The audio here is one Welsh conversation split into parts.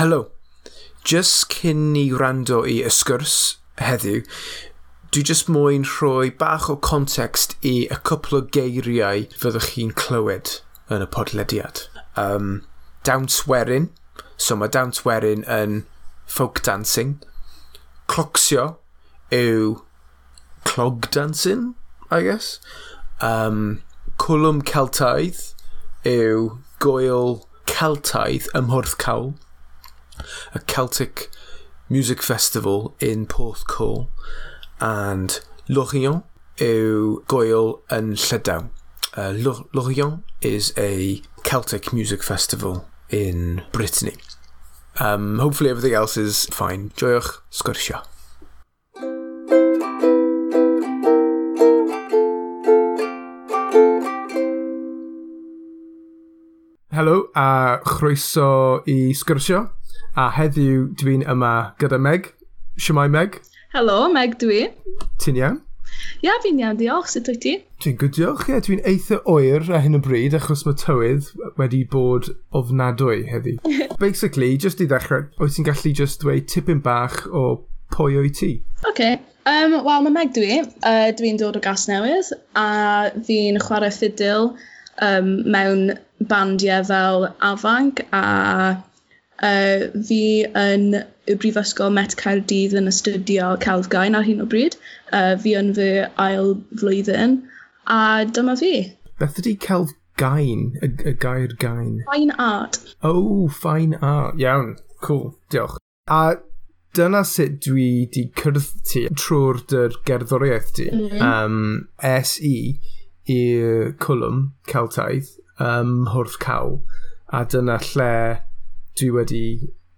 Helo. Just cyn ni rando i ysgwrs heddiw, dwi just moyn rhoi bach o context i y cwpl o geiriau fyddwch chi'n clywed yn y podlediad. Um, dawnswerin, so mae dawnswerin yn folk dancing. Clocsio yw clog dancing, I guess. Um, cwlwm Celtaidd yw goel Celtaidd ym Mhwrth Cawl a Celtic Music Festival in Porthcawl and Lorient yw goel yn Llydaw. Uh, Lorient is a Celtic Music Festival in Brittany. Um, hopefully everything else is fine. Joiwch sgwrsio. Helo a chroeso i sgwrsio a heddiw dwi'n yma gyda Meg. Siamai Meg? Helo, Meg dwi. Ti'n iawn? Ia, fi'n iawn, diolch. Sut wyt ti? Dwi'n good, diolch. Ie, dwi'n eitha oer a hyn o bryd achos mae tywydd wedi bod ofnadwy heddi. Basically, just i ddechrau, wyt ti'n gallu just dweud tipyn bach o pwy o'i ti? Oce. Okay. Um, Wel, mae Meg dwi. Uh, dwi'n dod o gas newydd a fi'n chwarae ffidil um, mewn bandiau fel afanc a Uh, fi yn y Brifysgol Met Caerdydd yn astudio celfgain ar hyn o bryd. Uh, fi yn fy ail flwyddyn, a dyma fi. Beth ydy celfgain, y, y gair gain? Fine art. Oh, fine art. Iawn, cool, diolch. A dyna sut dwi di cyrdd ti trwy'r dy'r gerddoriaeth ti. Mm. Mm-hmm. Um, SE i'r cwlwm Celtaidd, um, Hwrth Cawl, a dyna lle dwi wedi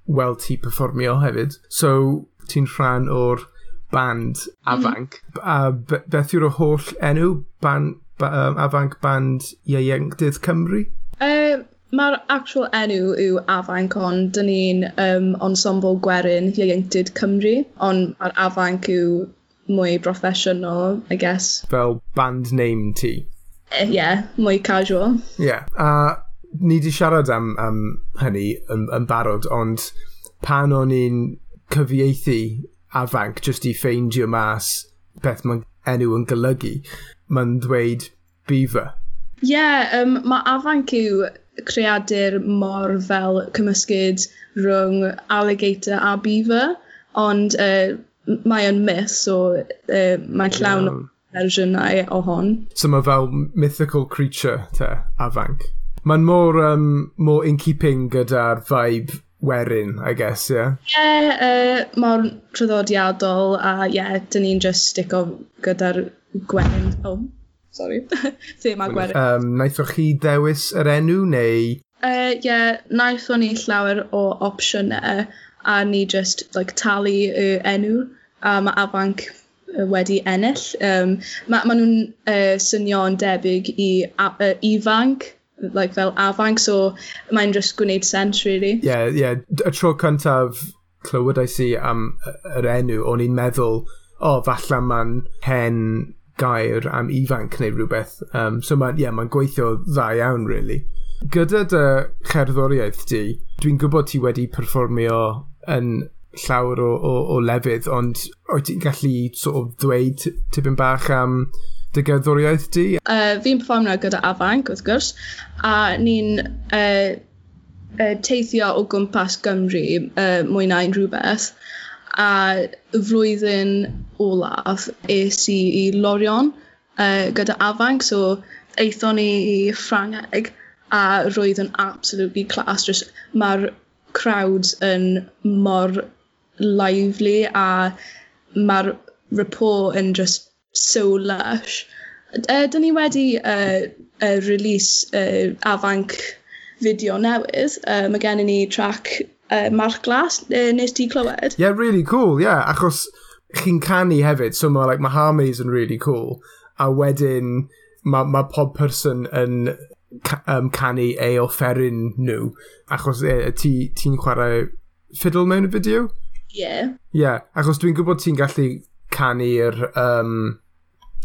weld ti performio hefyd. So, ti'n rhan o'r band afanc. Mm. A beth yw'r holl enw band, ba, um, afanc band ieuenctydd Cymru? Uh, Mae'r actual enw yw afanc ond dyn ni'n um, ensemble gwerin ieuenctid Cymru, ond mae'r afanc yw mwy professional, I guess. Fel band name ti? Ie, uh, yeah, mwy casual. Ie, yeah. a uh, ni di siarad am, am hynny yn, yn barod, ond pan o'n i'n cyfieithu afanc jyst i ffeindio mas beth mae'n enw yn golygu, mae'n dweud beaver. Ie, yeah, um, mae afanc yw creadur mor fel cymysgyd rhwng alligator a beaver, ond uh, mae yn mis, so uh, mae'n llawn yeah. fersiynau o hon. So mae fel mythical creature te, afanc? Mae'n mor, um, more in keeping gyda'r vibe werin, I guess, ie? Yeah? Ie, yeah, uh, mor traddodiadol a ie, yeah, dyn ni'n just stick o gyda'r gwerin. Oh, sorry. Thema gwerin. Um, naethoch chi ddewis yr enw neu? Ie, uh, yeah, naethon ni llawer o opsiynau a ni just like, talu y enw a mae afanc wedi ennill. Um, Mae ma nhw'n uh, synio'n debyg i uh, ifanc, like, fel afanc, so mae'n just gwneud sens, really. Ie, yeah, ie. Yeah. Y tro cyntaf clywed i am yr enw, o'n i'n meddwl, o, oh, falle mae'n hen gair am ifanc neu rhywbeth. Um, so mae'n yeah, ma gweithio dda iawn, really. Gyda dy cherddoriaeth di, dwi'n gwybod ti wedi perfformio yn llawer o, o, o lefydd, ond oed ti'n gallu sort of, dweud tipyn bach am dy gerddoriaeth di? Uh, fi'n performio gyda afanc, wrth gwrs, a ni'n uh, uh, teithio o gwmpas Gymru uh, mwy na unrhyw beth. A flwyddyn olaf es i i Lorion uh, gyda afanc, so eithon ni i Ffrangeg a roedd yn absolutely class. Just, mae'r crowds yn mor lively a mae'r rapport yn just so lush. Uh, dyn ni wedi uh, uh, release uh, afanc fideo newydd. Uh, mae gen i ni track uh, Mark Glass, uh, nes ti clywed? Yeah, really cool, yeah. Achos chi'n canu hefyd, so mae like, ma harmonies yn really cool. A wedyn mae ma pob person yn um, canu ei offeryn nhw. Achos e, ti'n ti chwarae fiddle mewn y fideo? Yeah. Yeah, achos dwi'n gwybod ti'n gallu canu'r um,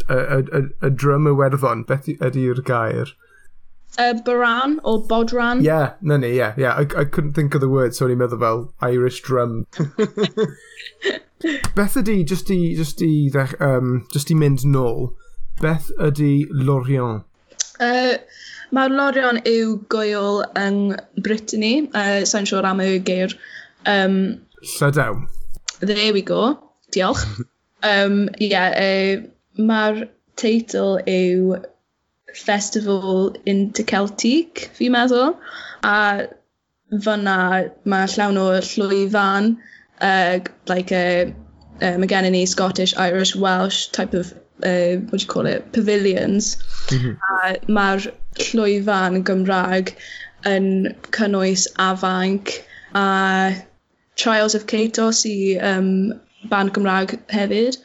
y, y, y drym Iwerddon, beth ydy'r gair? Uh, Baran or Bodran. Yeah, no ni, yeah, yeah. I, I couldn't think of the word, so ni'n meddwl fel Irish drum. beth ydy, just i, just i, um, just i mynd nôl, beth ydy Lorient? Uh, Mae'r Lorion yw goel yng Brittany, uh, sa'n siŵr am y geir. Um, Llydaw. There we go. Diolch. um, yeah, uh, Mae'r teitl yw Festival Interceltic, fi'n meddwl. A fyna mae llawn o llwyfan, uh, like a, uh, mae gennym ni Scottish, Irish, Welsh type of, uh, what do you call it, pavilions. Mm -hmm. A mae'r llwyfan Gymraeg yn cynnwys afanc a Trials of Cato sy um, band Gymraeg hefyd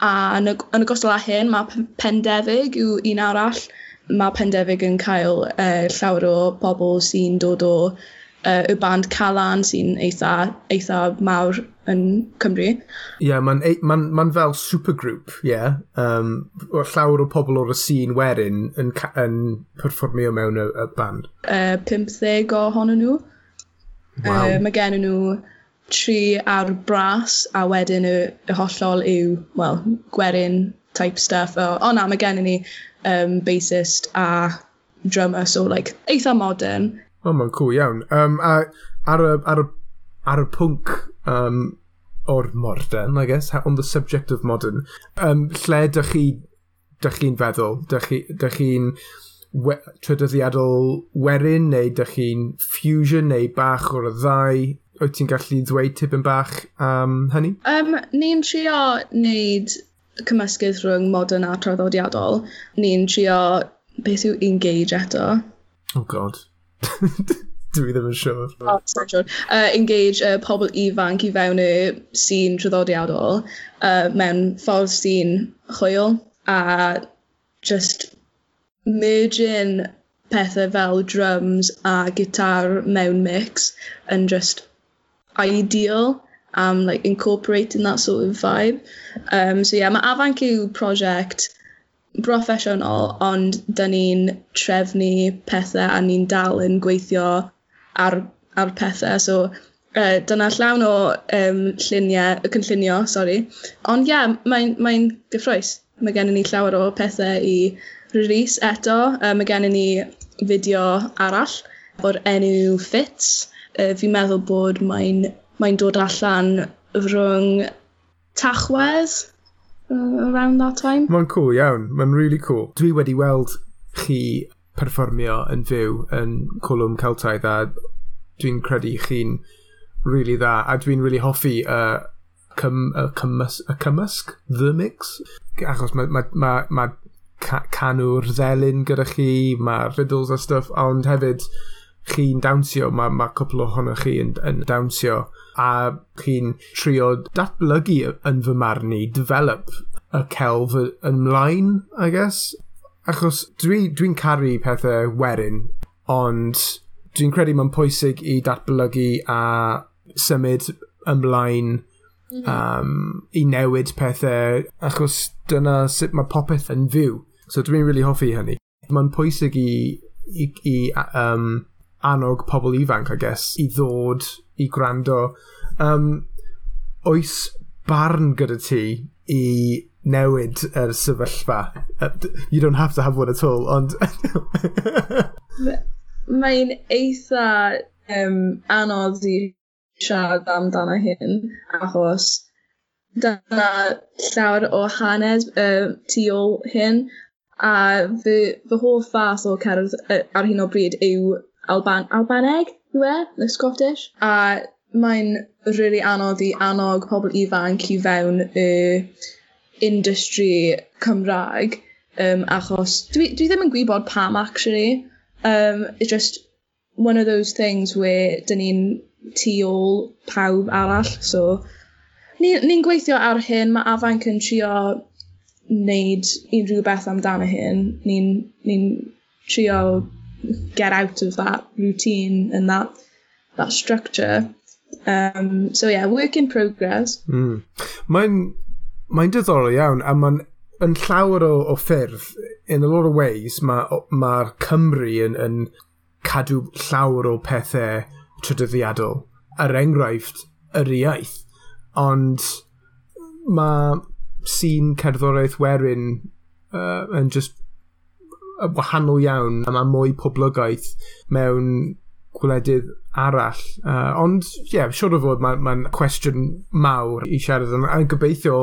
a yn, y, yn ogystal â hyn mae Pendefig yw un arall mae Pendefig yn cael uh, llawer o bobl sy'n dod o uh, y band Calan sy'n eitha, eitha mawr yn Cymru. Ie, yeah, mae'n ma ma fel supergroup, ie. Yeah. Um, llawer o pobl o'r sîn werin yn, yn perfformio mewn y, y band. Uh, 15 ohonyn nhw. Wow. Uh, mae gen nhw tri ar bras a wedyn y, y hollol yw, well, gwerin type stuff. O, o na, mae gennym ni um, bassist a drummer, so like, eitha modern. O, oh, mae'n cool iawn. Um, a ar y, ar y, ar y pwnc um, o'r modern, I guess, on the subject of modern, um, lle dych chi, dych chi'n feddwl? Dych chi'n we, trydyddiadol werin, neu dych chi'n fusion, neu bach o'r ddau? wyt ti'n gallu dweud tipyn bach am um, hynny? Um, ni'n trio wneud cymysgydd rhwng modern a traddodiadol. Ni'n trio beth yw engage eto. Oh god. Dwi ddim yn siŵr. Oh, sure. Uh, engage uh, pobl ifanc i fewn y sîn traddodiadol uh, mewn ffordd sîn chwil a just merging pethau fel drums a gitar mewn mix yn just ideal um, like incorporating that sort of vibe. Um, so yeah, mae afanc yw prosiect broffesiynol, ond dyn ni'n trefnu pethau a ni'n dal yn gweithio ar, ar pethau. So uh, dyna llawn o um, lluniau, y cynllunio, sorry. Ond ie, yeah, mae'n mae gyffroes. Mae gennym ni llawer o pethau i release eto. Uh, mae gennym ni fideo arall o'r enw Fits uh, fi'n meddwl bod mae'n mae dod allan rhwng tachwedd around that time. Mae'n cool iawn, mae'n really cool. Dwi wedi weld chi perfformio yn fyw yn Cwlwm Celtaidd a dwi'n credu chi'n really dda a dwi'n really hoffi uh, cym, y, cymys, y cymysg, the mix, achos mae ma, ma, ma ca canw'r ddelyn gyda chi, mae riddles a stuff, ond hefyd chi'n dawnsio, mae ma' cwpl ohonoch chi yn yn dawnsio, a chi'n trio datblygu yn fy marn i, develop y celf y- ymlaen, I guess. Achos dwi dwi'n caru pethau werin, ond dwi'n credu mae'n pwysig i datblygu a symud ymlaen um, i newid pethau, achos dyna sut mae popeth yn fyw. So dwi'n really hoffi hynny. Mae'n pwysig i, i, i um, annog pobl ifanc, I guess, i ddod i gwrando. Um, oes barn gyda ti i newid yr sefyllfa? You don't have to have one at all, ond... Mae'n eitha um, anodd i siarad amdano hyn, achos dyna llawer o hanes uh, tu ôl hyn, a fy, fy hoff fath o cerdd ar hyn o bryd yw Alban Albaneg, yw e? the Scottish? A mae'n really anodd i annog pobl ifanc i fewn y industry Cymraeg um, achos dwi, dwi ddim yn gwybod pam actually. Um, it's just one of those things where dyn ni'n tu ôl pawb arall. So, ni'n ni, gweithio ar hyn, mae afanc yn trio wneud unrhyw beth amdano hyn. Ni'n ni trio get out of that routine and that that structure. Um, so yeah, work in progress. Mm. Mae'n mae diddorol iawn a mae'n yn llawer o, o ffyrdd in a lot of ways mae'r ma, Cymru yn, yn cadw llawer o pethau trydyddiadol yr enghraifft yr iaith ond mae sy'n cerddoriaeth werin uh, yn just wahanol iawn, a mae mwy poblogaeth mewn gwledydd arall. Uh, ond, ie, yeah, siwr o fod mae'n ma, cwestiwn mawr i siarad yn. A'n gobeithio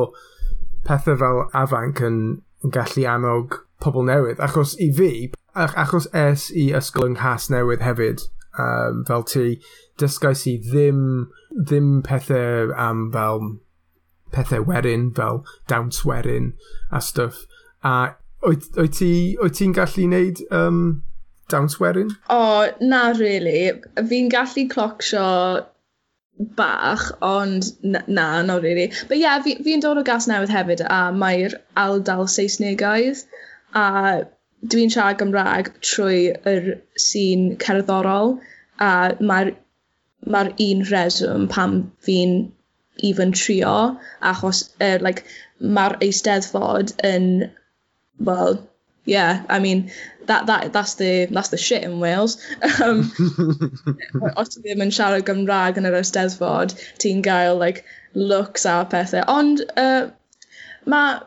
pethau fel afanc yn, yn gallu annog pobl newydd. Achos i fi, ach, achos es i ysgol yng Nghas Newydd hefyd, um, fel ti, dysgais i ddim, ddim pethau am fel pethau werin, fel dawns werin a stwff. A Oed, oed ti'n ti gallu wneud um, dawnswerin? O, oh, na really. Fi'n gallu clocsio bach, ond na, na, no really. But yeah, fi'n fi, dod o gas newydd hefyd, a mae'r aldal Saesnegaidd, a dwi'n siarad Gymraeg trwy yr sîn cerddorol, a mae'r mae un reswm pam fi'n even trio, achos uh, like, mae'r eisteddfod yn well, yeah, I mean, that that that's the that's the shit in Wales. Um, os ti ddim yn siarad Gymraeg yn yr Eisteddfod, ti'n gael like looks a pethau. Ond uh, mae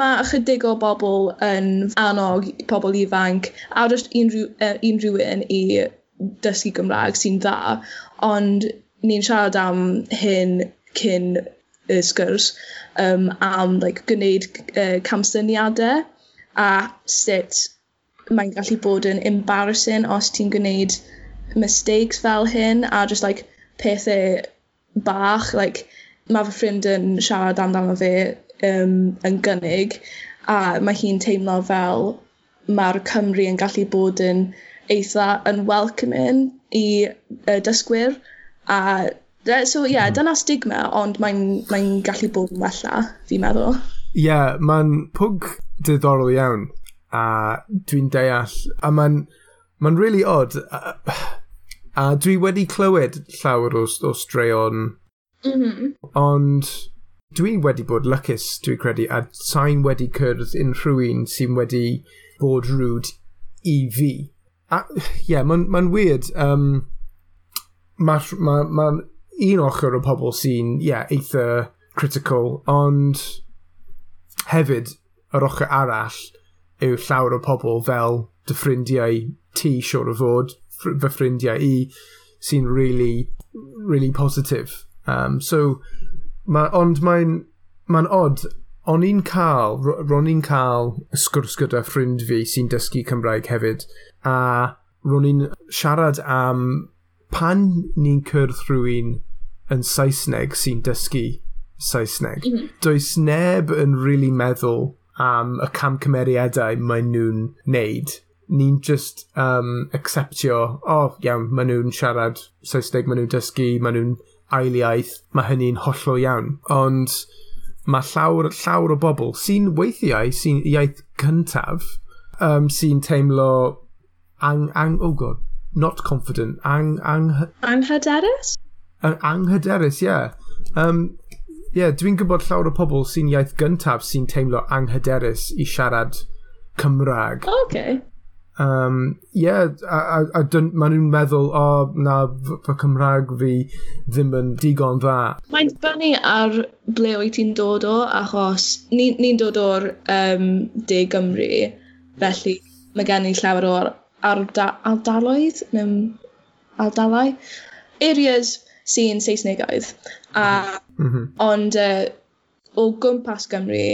mae ychydig o bobl yn annog pobl ifanc a just unrhyw, uh, unrhyw un i dysgu Gymraeg sy'n dda, ond ni'n siarad am hyn cyn y sgwrs um, am like, gwneud uh, camsyniadau a sut mae'n gallu bod yn embarrassing os ti'n gwneud mistakes fel hyn a just like pethau bach like mae fy ffrind yn siarad amdano fe um, yn gynnig a mae hi'n teimlo fel ma'r Cymru yn gallu bod yn eitha yn welcoming i y dysgwyr a so ie yeah, hmm. dyna stigma ond mae'n mae gallu bod yn wella fi'n meddwl. Ie yeah, ma'n pwg diddorol iawn, a dwi'n deall, a mae'n ma really odd. A, a dwi wedi clywed llawer o, o straeon, mm -hmm. ond dwi wedi bod lycus dwi'n credu, a sain wedi cyrdd unrhyw un sy'n wedi bod rwyd i fi. A, ie, yeah, mae'n ma, weird. Um, Mae'n ma, ma un ochr o pobl sy'n, ie, yeah, eitha critical, ond hefyd, yr ochr arall yw llawer o pobl fel dy ffrindiau ti siwr o fod, fy ffrindiau i, sy'n really, really positif. Um, so, ma' ond mae'n, ma'n odd, O'n i'n cael, ro'n i'n cael sgwrs gyda ffrind fi sy'n dysgu Cymraeg hefyd, a ro'n i'n siarad am pan ni'n cyrdd rhywun yn Saesneg sy'n dysgu Saesneg, mhm. does neb yn rili meddwl am y camcymeriadau mae nhw'n neud. Ni'n just um, acceptio, o oh, iawn, mae nhw'n siarad Saesneg, mae nhw'n dysgu, mae nhw'n ailiaeth, mae hynny'n hollol iawn. Ond mae llawer, llawer o bobl sy'n weithiau, sy'n iaith cyntaf, um, sy'n teimlo ang, ang, oh god, not confident, ang, ang... Anghyderus? Anghyderus, ie. Yeah. Um, yeah, dwi'n gwybod llawer o pobl sy'n iaith gyntaf sy'n teimlo anghyderus i siarad Cymraeg. Oh, okay. Um, yeah, a, a, a dyn, maen nhw'n meddwl, o, oh, na, fy Cymraeg fi ddim yn digon dda. Mae'n dibynnu ar ble wyt ti'n dod o, achos ni'n ni, dod o'r um, De Gymru, felly mae gen i llawer o'r ardaloedd, neu ardalau. areas sy'n Saesnegaidd. A, mm -hmm. Ond uh, o gwmpas Gymru,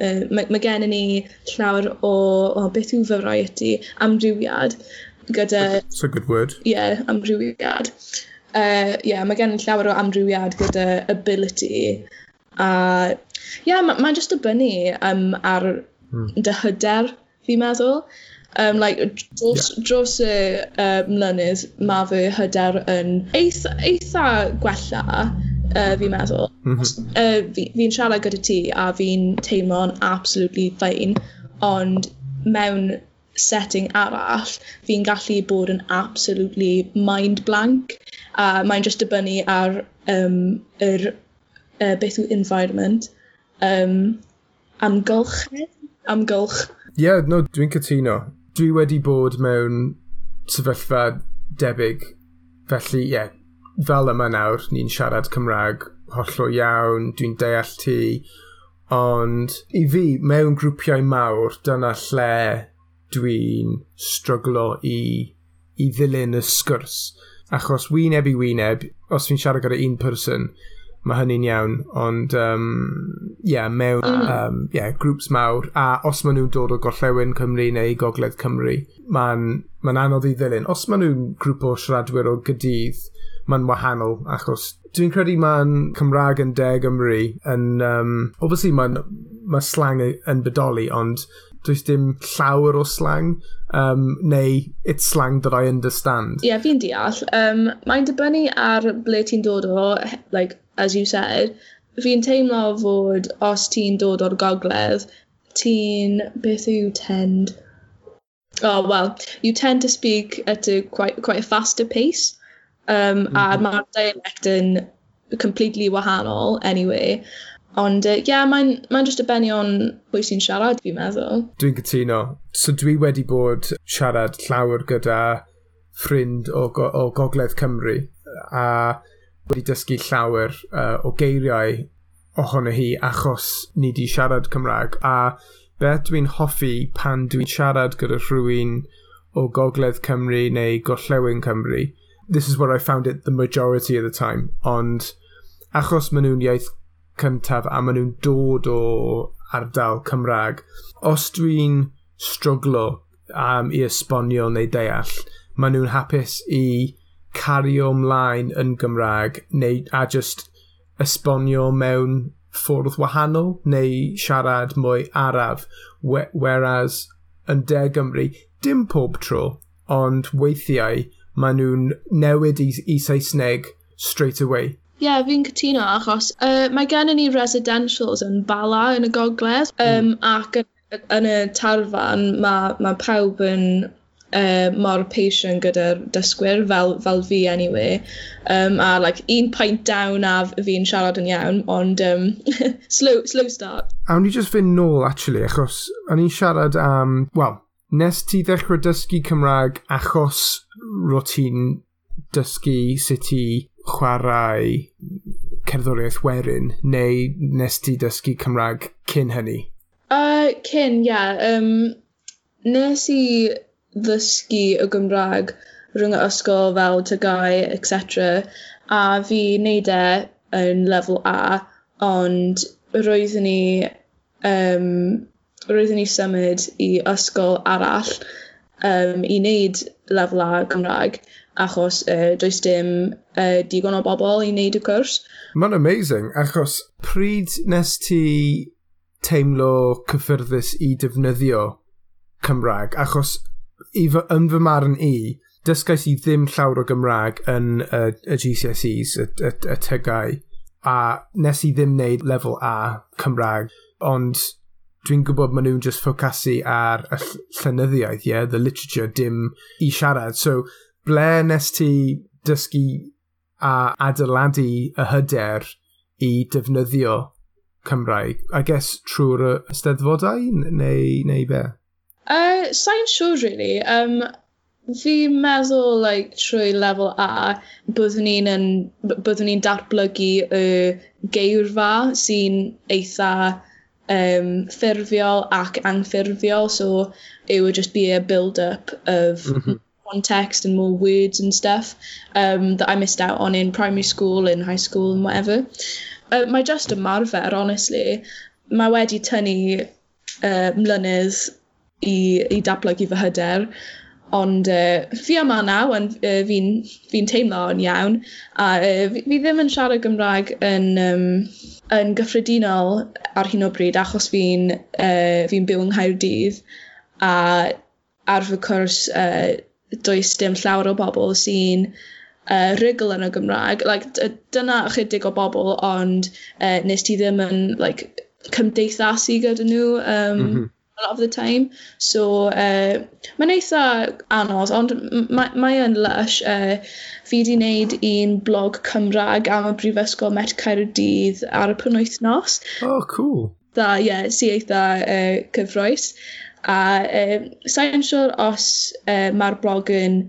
uh, mae, mae gen i ni llawer o, o beth yw variety amrywiad gyda... It's a good word. Ie, yeah, amrywiad. E, uh, yeah, mae gen i llawer o amrywiad gyda ability a ie, yeah, mae'n ma, just jyst dibynnu um, ar mm. dy hyder, fi'n meddwl. Um, like, dros, yeah. dros y um, uh, mlynydd, mae fy hyder yn eitha, eitha gwella, uh, fi'n meddwl. Mm -hmm. uh, fi'n fi siarad gyda ti a fi'n teimlo'n absolutely fine, ond mewn setting arall, fi'n gallu bod yn absolutely mind blank. A uh, mae'n just dibynnu ar um, yr, uh, beth yw environment, um, amgylch, amgylch. Ie, yeah, no, dwi'n cytuno dwi wedi bod mewn sefyllfa debyg. Felly ie, fel yma nawr, ni'n siarad Cymraeg hollol iawn, dwi'n deall ti, ond i fi, mewn grwpiau mawr, dyna lle dwi'n stryglo i, i ddilyn y sgwrs. Achos wyneb i wyneb, os fi'n siarad gyda un person, mae hynny'n iawn, ond um, yeah, mewn mm. um, yeah, grwps mawr, a os maen nhw'n dod o gorllewin Cymru neu gogledd Cymru, ma'n ma'n anodd i ddilyn. Os maen nhw'n grŵp o siaradwyr o gydydd, ma'n wahanol, achos dwi'n credu ma'n Cymraeg yn De Gymru yn um, obviously ma'n ma' slang yn bodoli, ond does dim llawer o slang, um, neu it's slang that I understand. Ie, yeah, fi'n deall. Um, mae'n dibynnu ar ble ti'n dod o, like, as you said, fi'n teimlo fod os ti'n dod o'r gogledd, ti'n, beth yw tend? Oh, well, you tend to speak at a quite, quite a faster pace. Um, mm -hmm. A mae'r dialect yn completely wahanol anyway. Ond, uh, yeah, mae'n mae just dibynnu on pwy sy'n siarad, fi'n meddwl. Dwi'n cytuno. So dwi wedi bod siarad llawer gyda ffrind o, go o Gogledd Cymru. A wedi dysgu llawer uh, o geiriau ohono hi achos ni 'di siarad Cymraeg a beth dwi'n hoffi pan dwi'n siarad gyda rhywun o gogledd Cymru neu gorllewin Cymru, this is where I found it the majority of the time, ond achos maen nhw'n iaith cyntaf a maen nhw'n dod o ardal Cymraeg os dwi'n struglo am i esbonio neu deall, maen nhw'n hapus i cario ymlaen yn Gymraeg neu, a just esbonio mewn ffwrdd wahanol, neu siarad mwy araf. Whereas, yn De Gymru, dim pob tro, ond weithiau maen nhw'n newid i, i Saesneg straight away. Ie, yeah, fi'n cytuno achos uh, mae gennym ni residentials yn Bala yn y Gogledd um, mm. ac yn, yn y tarfan mae ma pawb yn uh, mor patient gyda'r dysgwyr, fel, fel fi anyway. Um, a like, un pint down a fi'n siarad yn iawn, ond um, slow, slow start. A ni just fynd nôl, actually, achos o'n i'n siarad am, um, well, nes ti ddechrau dysgu Cymraeg achos ro ti'n dysgu sut ti chwarae cerddoriaeth werin, neu nes ti dysgu Cymraeg cyn hynny? Uh, cyn, ie. Yeah. Um, nes i ddysgu y Gymraeg rhwng y ysgol fel tygau, etc. A fi wneud e yn lefel A, ond roeddwn ni, um, roeddwn ni symud i ysgol arall um, i wneud lefel A Gymraeg achos uh, does dim uh, digon o bobl i wneud y cwrs. Mae'n amazing, achos pryd nes ti teimlo cyffyrddus i defnyddio Cymraeg? Achos i fy, yn fy marn i, dysgais i ddim llawer o Gymraeg yn y, y GCSEs, y, y, y tygau, a nes i ddim wneud lefel A Cymraeg, ond dwi'n gwybod maen nhw'n just ffocasu ar y llenyddiaeth, ie, yeah, the literature, dim i siarad. So, ble nes ti dysgu a adeiladu y hyder i defnyddio Cymraeg? I guess trwy'r ysteddfodau neu, neu be? Uh, Sa'n siŵr, really. Um, fi'n meddwl like, trwy lefel A, byddwn ni'n byddwn ni'n datblygu y geirfa sy'n eitha um, ffurfiol ac anffurfiol, so it would just be a build-up of mm -hmm. context and more words and stuff um, that I missed out on in primary school, in high school and whatever. Uh, mae just ymarfer, honestly. Mae wedi tynnu uh, mlynydd i, i datblygu fy hyder. Ond uh, fi yma naw, uh, fi'n fi teimlo yn iawn, a uh, fi, fi ddim yn siarad Gymraeg yn, um, yn gyffredinol ar hyn o bryd, achos fi'n uh, fi byw yng Nghaerdydd, a ar fy cwrs uh, does dim llawer o bobl sy'n uh, rigol yn y Gymraeg. Like, dyna ychydig o bobl, ond uh, nes ti ddim yn like, cymdeithasu gyda nhw. Um, mm -hmm a lot of the time. So, uh, mae'n eitha anodd, ond mae, yn lush. Uh, fi wedi wneud un blog Cymraeg am y Brifysgol Met Caerdydd ar y penwythnos. Oh, cool. Da, ie, yeah, si eitha uh, cyfroes. A uh, sa'n siwr os uh, mae'r blog yn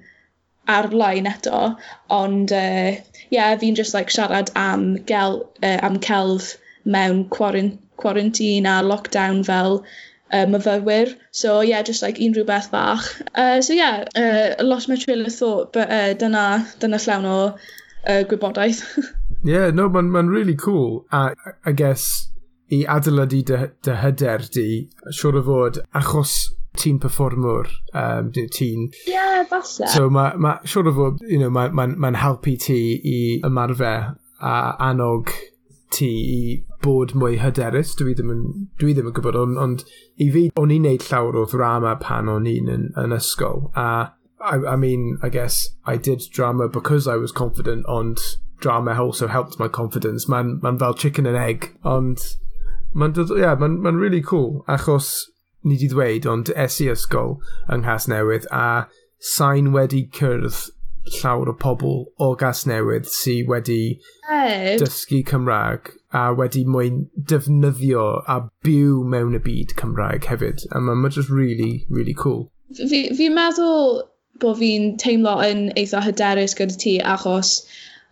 ar-lein eto, ond uh, yeah, fi'n just like siarad am, gel, uh, am celf mewn quarantine a lockdown fel uh, myfyrwyr. So yeah, just like unrhyw beth bach. Uh, so yeah, uh, I lost my trail of thought, but uh, dyna, dyna llawn o uh, gwybodaeth. yeah, no, mae'n ma really cool. A I, I guess i adeiladu dy, dy hyder di, siwr o fod, achos ti'n performwr, um, ti'n... Yeah, falle. So mae, ma, siwr o fod, you know, mae'n ma, ma, ma helpu ti i ymarfer a annog ti i bod mwy hyderus. Dwi ddim yn, dwi ddim yn gwybod, ond, ond i fi, o'n i'n neud llawer o ddrama pan o'n i'n yn, yn ysgol. A, I, I mean, I guess I did drama because I was confident, ond drama also helped my confidence. Mae'n ma fel chicken and egg, ond mae'n yeah, ma, ma really cool, achos ni di ddweud, ond es i ysgol yng Nghas Newydd, a sain wedi cyrdd llawer o pobl o Gasnewydd sydd wedi hey. dysgu Cymraeg a wedi mwyn defnyddio a byw mewn y byd Cymraeg hefyd. A mae'n ma just really, really cool. Fi, meddwl bod fi'n teimlo yn eitha hyderus gyda ti achos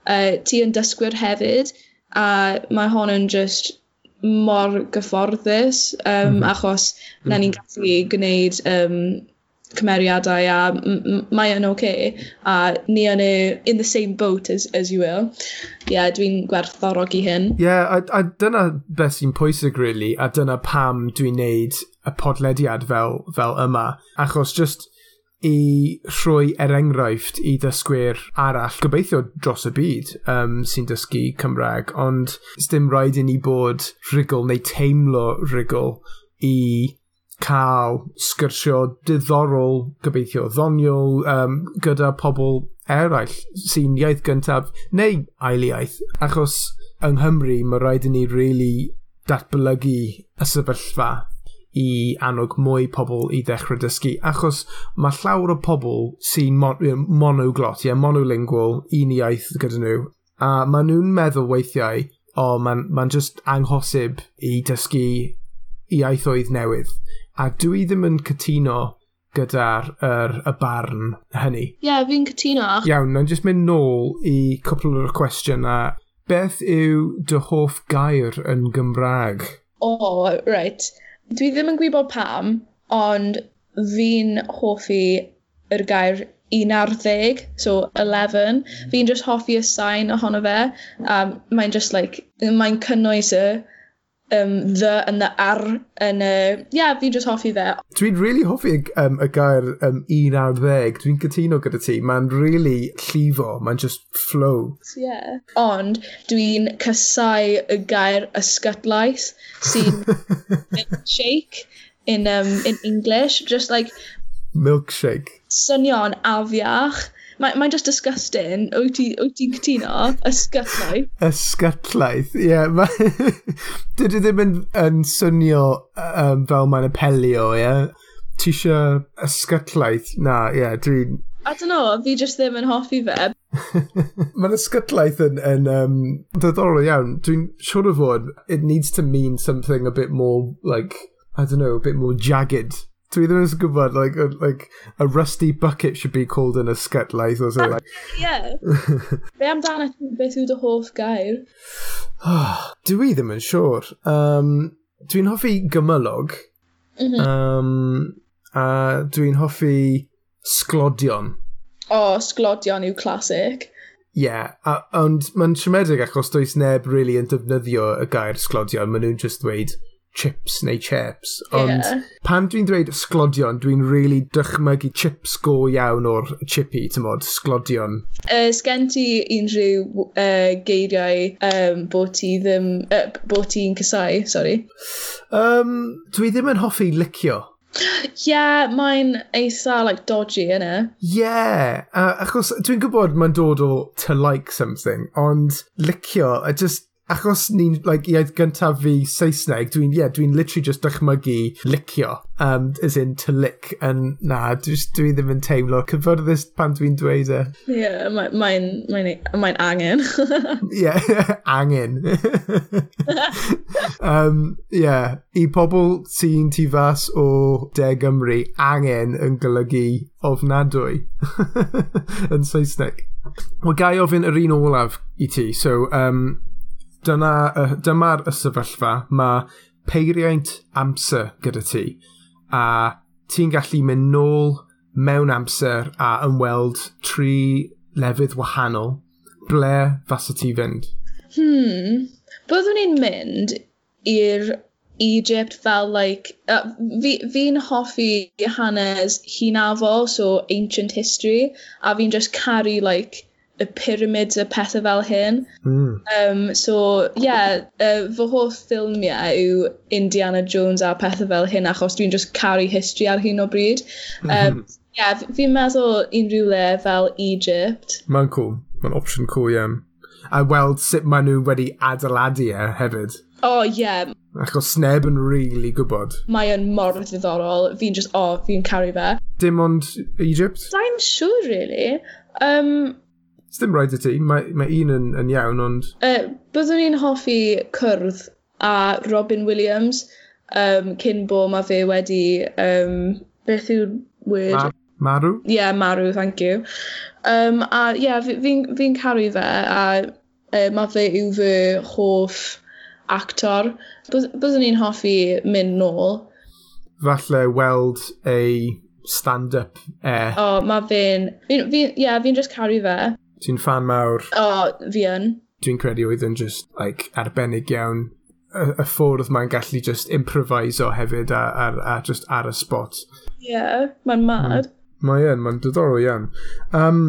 uh, ti yn dysgwyr hefyd a mae hon yn just mor gyfforddus um, mm -hmm. achos na ni'n mhm. gallu gwneud um, cymeriadau a mae yn oce okay, a ni yn y, in the same boat as, as you will. Ie yeah, dwi'n gwerthorog i hyn. Ie yeah, a, a dyna beth sy'n pwysig really a dyna pam dwi'n neud y podlediad fel, fel yma. Achos just i rhoi er enghraifft i dysgwyr arall gobeithio dros y byd um, sy'n dysgu Cymraeg, ond dim rhaid i ni bod rhugl neu teimlo rhugl i cael sgyrsio diddorol gobeithio ddoniol um, gyda pobl eraill sy'n iaith gyntaf neu ailiaeth. Achos yng Nghymru mae rhaid i ni really datblygu y sefyllfa i annog mwy pobl i ddechrau dysgu. Achos mae llawer o pobl sy'n mon monoglot, ie, yeah, monolingual, un iaith gyda nhw. A maen nhw'n meddwl weithiau, o, oh, mae'n ma, just anghosib i dysgu iaithoedd newydd a dwi ddim yn cytuno gyda'r er, y barn hynny. Ie, yeah, fi'n cytuno. Iawn, na'n jyst mynd nôl i cwpl o'r cwestiynau. Beth yw dy hoff gair yn Gymraeg? O, oh, right. Dwi ddim yn gwybod pam, ond fi'n hoffi yr gair 11, so 11. Fi'n just hoffi y sain ohono fe. Um, mae'n just like, mae'n cynnwys y um, the and the ar yn y... Uh, yeah, fi'n just hoffi fe. Dwi'n really hoffi um, y gair um, un ar 10. Dwi'n cytuno gyda ti. Mae'n really llifo. Mae'n just flow. Yeah. Ond dwi'n cysau y gair ysgytlais sy'n shake in, um, in English. Just like... Milkshake. Swnio'n afiach Mae'n mae just disgusting. Wyt ti'n ti cytuno? Ysgytlaeth. Ysgytlaeth, ie. Yeah. Dydw ddim yn, yn swnio um, fel mae'n apelio, ie. Yeah? Ti eisiau ysgytlaeth? Na, ie, yeah, dwi'n... I don't know, fi just ddim yn hoffi fe. Mae'n ysgytlaeth yn, yn um, ddoddorol iawn. Dwi'n siŵr o fod, it needs to mean something a bit more, like, I don't know, a bit more jagged dwi ddim yn gwybod, like, a, like, a rusty bucket should be called an ysgetlaeth or something. yeah. Be amdano beth yw dy hoff gair? dwi ddim yn siŵr. Um, dwi'n hoffi gymylog. Mm -hmm. um, a dwi'n hoffi sglodion. O, oh, sglodion yw clasic. Ie, yeah, ond mae'n siomedig achos does neb really yn defnyddio y gair sglodion. Maen nhw'n just dweud chips neu chips. Ond yeah. pan dwi'n dweud sglodion, dwi'n really dychmygu chips go iawn o'r chippy, ti'n modd, sglodion. Uh, Sgen ti unrhyw uh, geiriau um, bod ti ddim, uh, bod ti'n sorry? Um, dwi ddim yn hoffi licio. Yeah, mae'n eitha, like, dodgy, yna. Yeah, uh, achos dwi'n gwybod mae'n dod o to like something, ond licio, I just, achos ni'n like, iaith gyntaf fi Saesneg, dwi'n yeah, dwi literally just dychmygu licio, um, as in to lick, and na, just, dwi ddim yn teimlo cyfforddus pan dwi'n dweud e. Ie, yeah, mae'n mae mae mae angen. Ie, yeah, angen. um, yeah, i pobl sy'n tu fas o De Gymru, angen yn golygu ofnadwy yn Saesneg. Wel, gai ofyn yr un olaf i ti. So, um, dyna, uh, dyma'r y sefyllfa. Mae peiriaint amser gyda ti. A ti'n gallu mynd nôl mewn amser a ymweld tri lefydd wahanol. Ble fasa ti fynd? Hmm. Byddwn i'n mynd i'r Egypt fel, like, uh, fi'n fi hoffi hanes hunafol, so ancient history, a fi'n just caru, like, y pyramids a pethau fel hyn. Mm. Um, so, ie, yeah, uh, fy holl ffilmiau yw Indiana Jones a pethau fel hyn, achos dwi'n just caru history ar hyn o bryd. Um, mm -hmm. Yeah, fi'n meddwl unrhyw le fel Egypt. Mae'n cool. Mae'n opsiwn cool, ie. Yeah. A weld sut maen nhw wedi adeiladu e hefyd. O, oh, ie. Yeah. Achos sneb yn rili really gwybod. Mae yn mor ddiddorol. Fi'n just, o, oh, fi'n caru fe. Dim ond Egypt? I'm siŵr, sure, really. Um, Dim rhaid i ti, mae, mae un yn, yn iawn, ond... Uh, byddwn i'n hoffi cwrdd a Robin Williams um, cyn bo mae fe wedi... Um, beth yw'r word? Ma marw? Ie, yeah, marw, thank you. Um, a ie, yeah, fi'n fi, fi, caru fe, a uh, mae fe yw fy hoff actor. Byddwn i'n hoffi mynd nôl. Falle weld ei stand-up e. O, oh, mae fe'n... Ie, fi, fi, yeah, fi'n just caru fe. Ti'n fan mawr? O, oh, fi yn. Dwi'n credu oedd yn just, like, arbennig iawn. Y, y ffordd mae'n gallu just improviso hefyd a, a, a just ar y spot. Ie, yeah, mae'n hmm. mad. Mm. Mae yn, mae'n diddorol iawn. Um,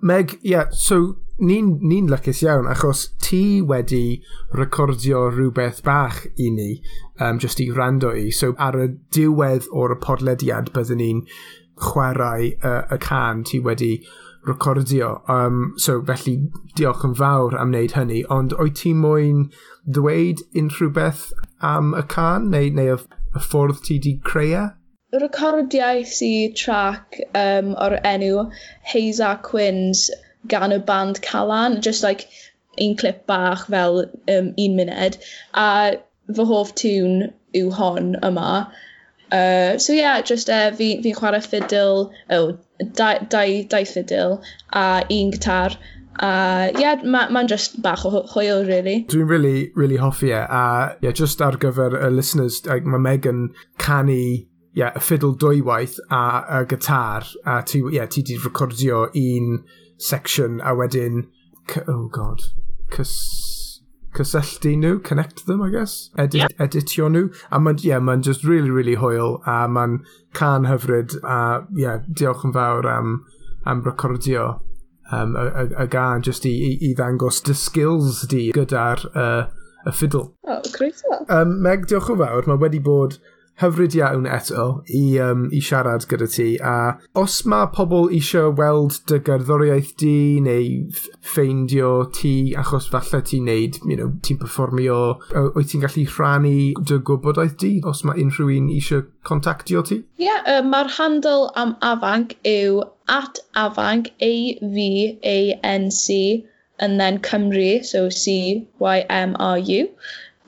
Meg, ie, yeah, so ni'n ni, lycus iawn achos ti wedi recordio rhywbeth bach i ni um, just i rando i. So ar y diwedd o'r podlediad byddwn ni'n chwarae uh, y can ti wedi recordio, um, so felly diolch yn fawr am wneud hynny, ond oed ti moyn ddweud unrhyw beth am y can, neu, neu y, y ffordd ti di creu e? Recordiais i track um, o'r enw Hazel Quinns gan y band Calan, just like un clip bach fel um, un muned, a fy hoff tŵn yw hon yma, Uh, so yeah, just uh, e, fi'n fi chwarae ffidil, oh, dau, dau, dau ffidil a un gitar. A uh, ie, yeah, mae'n ma just bach o hwyl, really. Dwi'n really, really hoffi e. A yeah, just ar gyfer y listeners, like, mae Megan canu yeah, y fiddle dwywaith a, y gitar. A ti, yeah, ti di recordio un section a wedyn... Oh god. Cys cysylltu nhw, connect them, I guess, edit, yeah. editio nhw. A mae'n, yeah, mae'n just really, really hwyl, a mae'n can hyfryd, a, yeah, diolch yn fawr am, am recordio um, y, y, y gan, just i, i, i ddangos dy skills di gyda'r uh, y fiddle. Oh, great. Um, Meg, diolch yn fawr. Mae wedi bod hyfryd iawn eto i, um, i siarad gyda ti. A os mae pobl eisiau weld dy gerddoriaeth di neu ffeindio ti achos falle ti'n neud, you know, ti'n performio, wyt ti'n gallu rhannu dy gwybodaeth di os mae unrhyw un eisiau contactio ti? Ie, yeah, uh, mae'r handle am afanc yw at afanc, A-V-A-N-C, and then Cymru, so C-Y-M-R-U.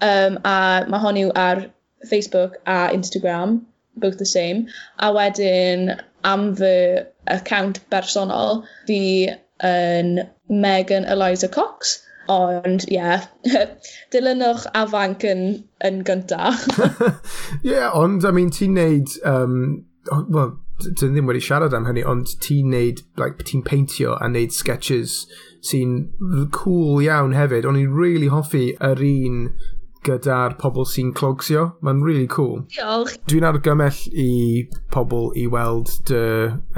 Um, a mae hon yw ar Facebook a Instagram, both the same. A wedyn am fy account bersonol, fi yn Megan Eliza Cox. Ond, ie, yeah, dilynwch a yn, yn gynta. Ie, yeah, ond, I mean, ti'n neud, um, well, dyn ddim wedi siarad am hynny, ond ti'n neud, like, ti'n peintio a neud sketches sy'n cool iawn hefyd. O'n i'n really hoffi yr un gyda'r pobl sy'n clogsio. Mae'n really cool. Diolch. Dwi'n argymell i pobl i weld dy,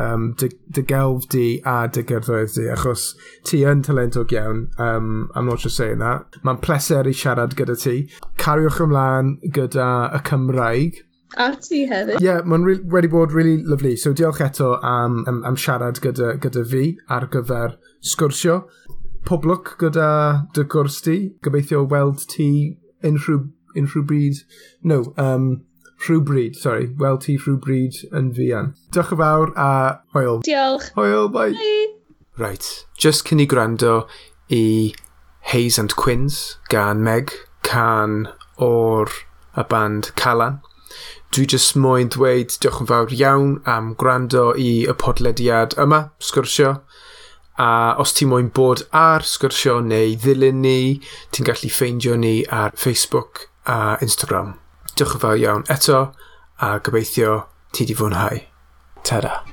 um, dy, dy gelf di a dy gyrdoedd di, achos ti yn talentog iawn. Um, I'm not just saying that. Mae'n pleser i siarad gyda ti. Cariwch ymlaen gyda y Cymraeg. A ti hefyd. Ie, yeah, mae'n re wedi bod really lovely. So diolch eto am, am, am siarad gyda, gyda fi ar gyfer sgwrsio. Poblwc gyda dy gwrs ti. Gobeithio weld ti unrhyw, unrhyw bryd, no, um, rhywbryd, sorry, weld ti rhywbryd yn fuan. Diolch yn fawr a hwyl. Diolch. Hwyl, bye. bye. Right, just cyn i gwrando i Hayes and Quins gan Meg, can o'r y band Calan. Dwi jyst moyn dweud diolch yn fawr iawn am gwrando i y podlediad yma, sgwrsio, A os ti moyn bod ar sgwrsio neu ddilyn ni, ti'n gallu ffeindio ni ar Facebook a Instagram. Diolch yn fawr iawn eto, a gobeithio ti 'di fwynhau. Tada!